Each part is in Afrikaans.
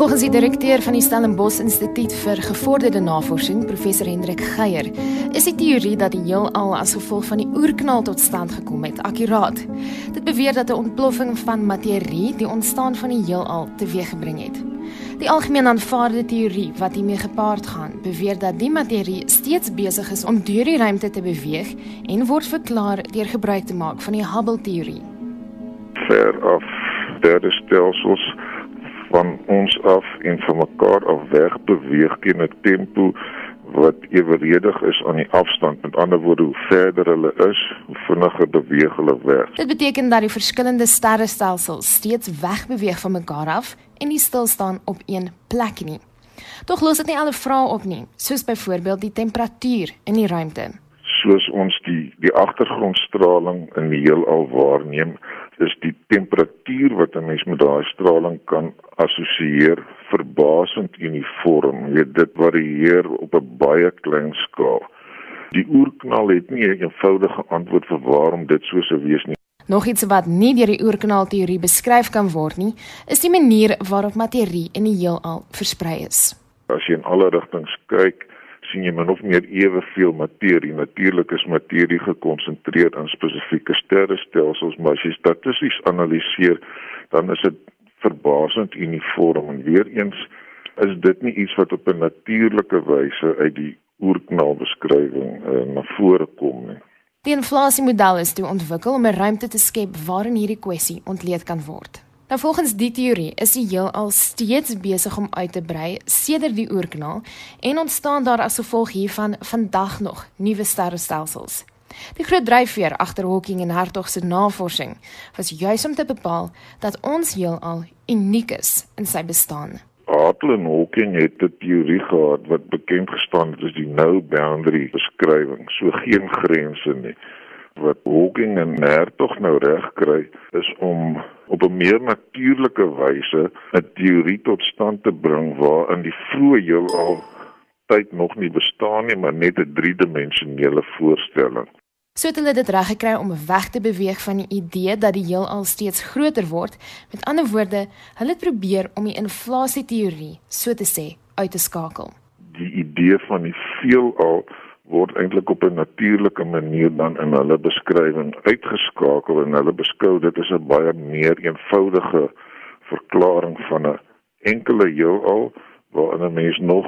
Volgens die direkteur van die Stellenbosch Instituut vir Gevorderde Navorsing, professor Hendrik Geier, is die teorie dat die heelal as gevolg van die oerknal tot stand gekom het, akkuraat. Dit beweer dat 'n ontploffing van materie die ontstaan van die heelal teweeggebring het. Die algemeen aanvaarde teorie wat hiermee gepaard gaan, beweer dat die materie steeds besig is om deur die ruimte te beweeg en word verklaar deur gebruik te maak van die Hubble-teorie. Ver af derde stelsels van ons af en van mekaar af weg beweeg teen 'n tempo wat eweredig is aan die afstand. Met ander woorde, hoe verder hulle is, hoe vinniger beweeg hulle weg. Dit beteken dat die verskillende sterrestelsels steeds wegbeweeg van mekaar af en nie stil staan op een plek nie. Tog los dit nie alle vrae op nie, soos byvoorbeeld die temperatuur in die ruimte. Soos ons die die agtergrondstraling in die heelal waarneem, is die temperatuur wat 'n mens met daai straling kan assosieer verbasend uniform. Jy weet dit varieer op 'n baie klein skaal. Die oerknal het nie 'n eenvoudige antwoord vir waarom dit so sou wees nie. Nog iets wat nie deur die oerknalteorie beskryf kan word nie, is die manier waarop materie in die heelal versprei is. As jy in alle rigtings kyk, sien jy min of meer eweveel materie. Natuurlik is materie gekonsentreer in spesifieke sterrestelsels, maar as jy statisties analiseer, dan is dit verbasend uniform en weer eens is dit nie iets wat op 'n natuurlike wyse uit die oerknalbeskrywing uh, na vore kom nie. Die inflasiemodel is toe ontwikkel om 'n ruimte te skep waarin hierdie kwessie ontleed kan word. Nou volgens die teorie is die heelal steeds besig om uit te brei sedert die oerknal en ontstaan daar as gevolg hiervan vandag nog nuwe sterrestelsels. Die groot dryfveer agter Hawking en Hartog se navorsing was juis om te bepaal dat ons heelal uniek is in sy bestaan. Hartle en Hawking het 'n teorie gehad wat bekend gestaan het as die no boundary beskrywing, so geen grense nie wat Hawking en Hertog nou reg kry is om op 'n meer natuurlike wyse 'n teorie tot stand te bring waarin die vroeë heelal tyd nog nie bestaan nie, maar net 'n driedimensionele voorstelling. So het hulle dit reg gekry om weg te beweeg van die idee dat die heelal steeds groter word. Met ander woorde, hulle het probeer om die inflasie teorie, so te sê, uit te skakel. Die idee van die veelal word eintlik op 'n natuurlike manier dan in hulle beskrywing uitgeskakel en hulle beskou dit as 'n baie meer eenvoudige verklaring van 'n enkele heelal waarin 'n mens nog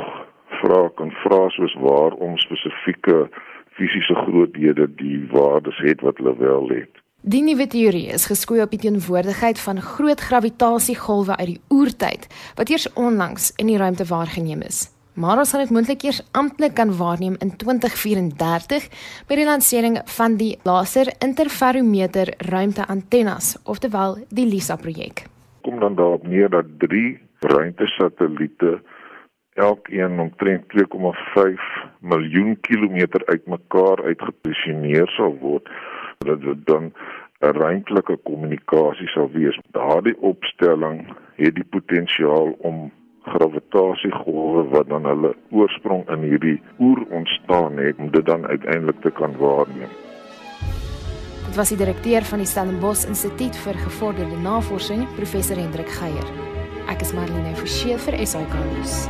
vra kan vra soos waarom spesifieke fisiese groothede die waardes het wat hulle wel het. Die nuwe teorie is geskoei op die teenwoordigheid van groot gravitasiegolwe uit die oertyd wat eers onlangs in die ruimte waargeneem is maar ons sal dit moontlik eers amptelik kan waarneem in 2034 by die lansering van die laser interferometer ruimteantennes, oftewel die LISA projek. Kom dan daarop neer dat drie ruimtesatelliete elkeen omtrent 2,5 miljoen kilometer uitmekaar uitgeposisioneer sal word dat dit dan 'n ruimtelike kommunikasie sal wees. Daardie opstelling het die potensiaal om gravitasiegolwe wat dan hulle oorsprong in hierdie oer ontstaan het om dit dan uiteindelik te kan waarneem. Dit was die direkteur van die Stellenbosch Instituut vir Gevorderde Navorsing, professor Hendrik Geier. Ek is Marlene Forsie vir SAK nuus.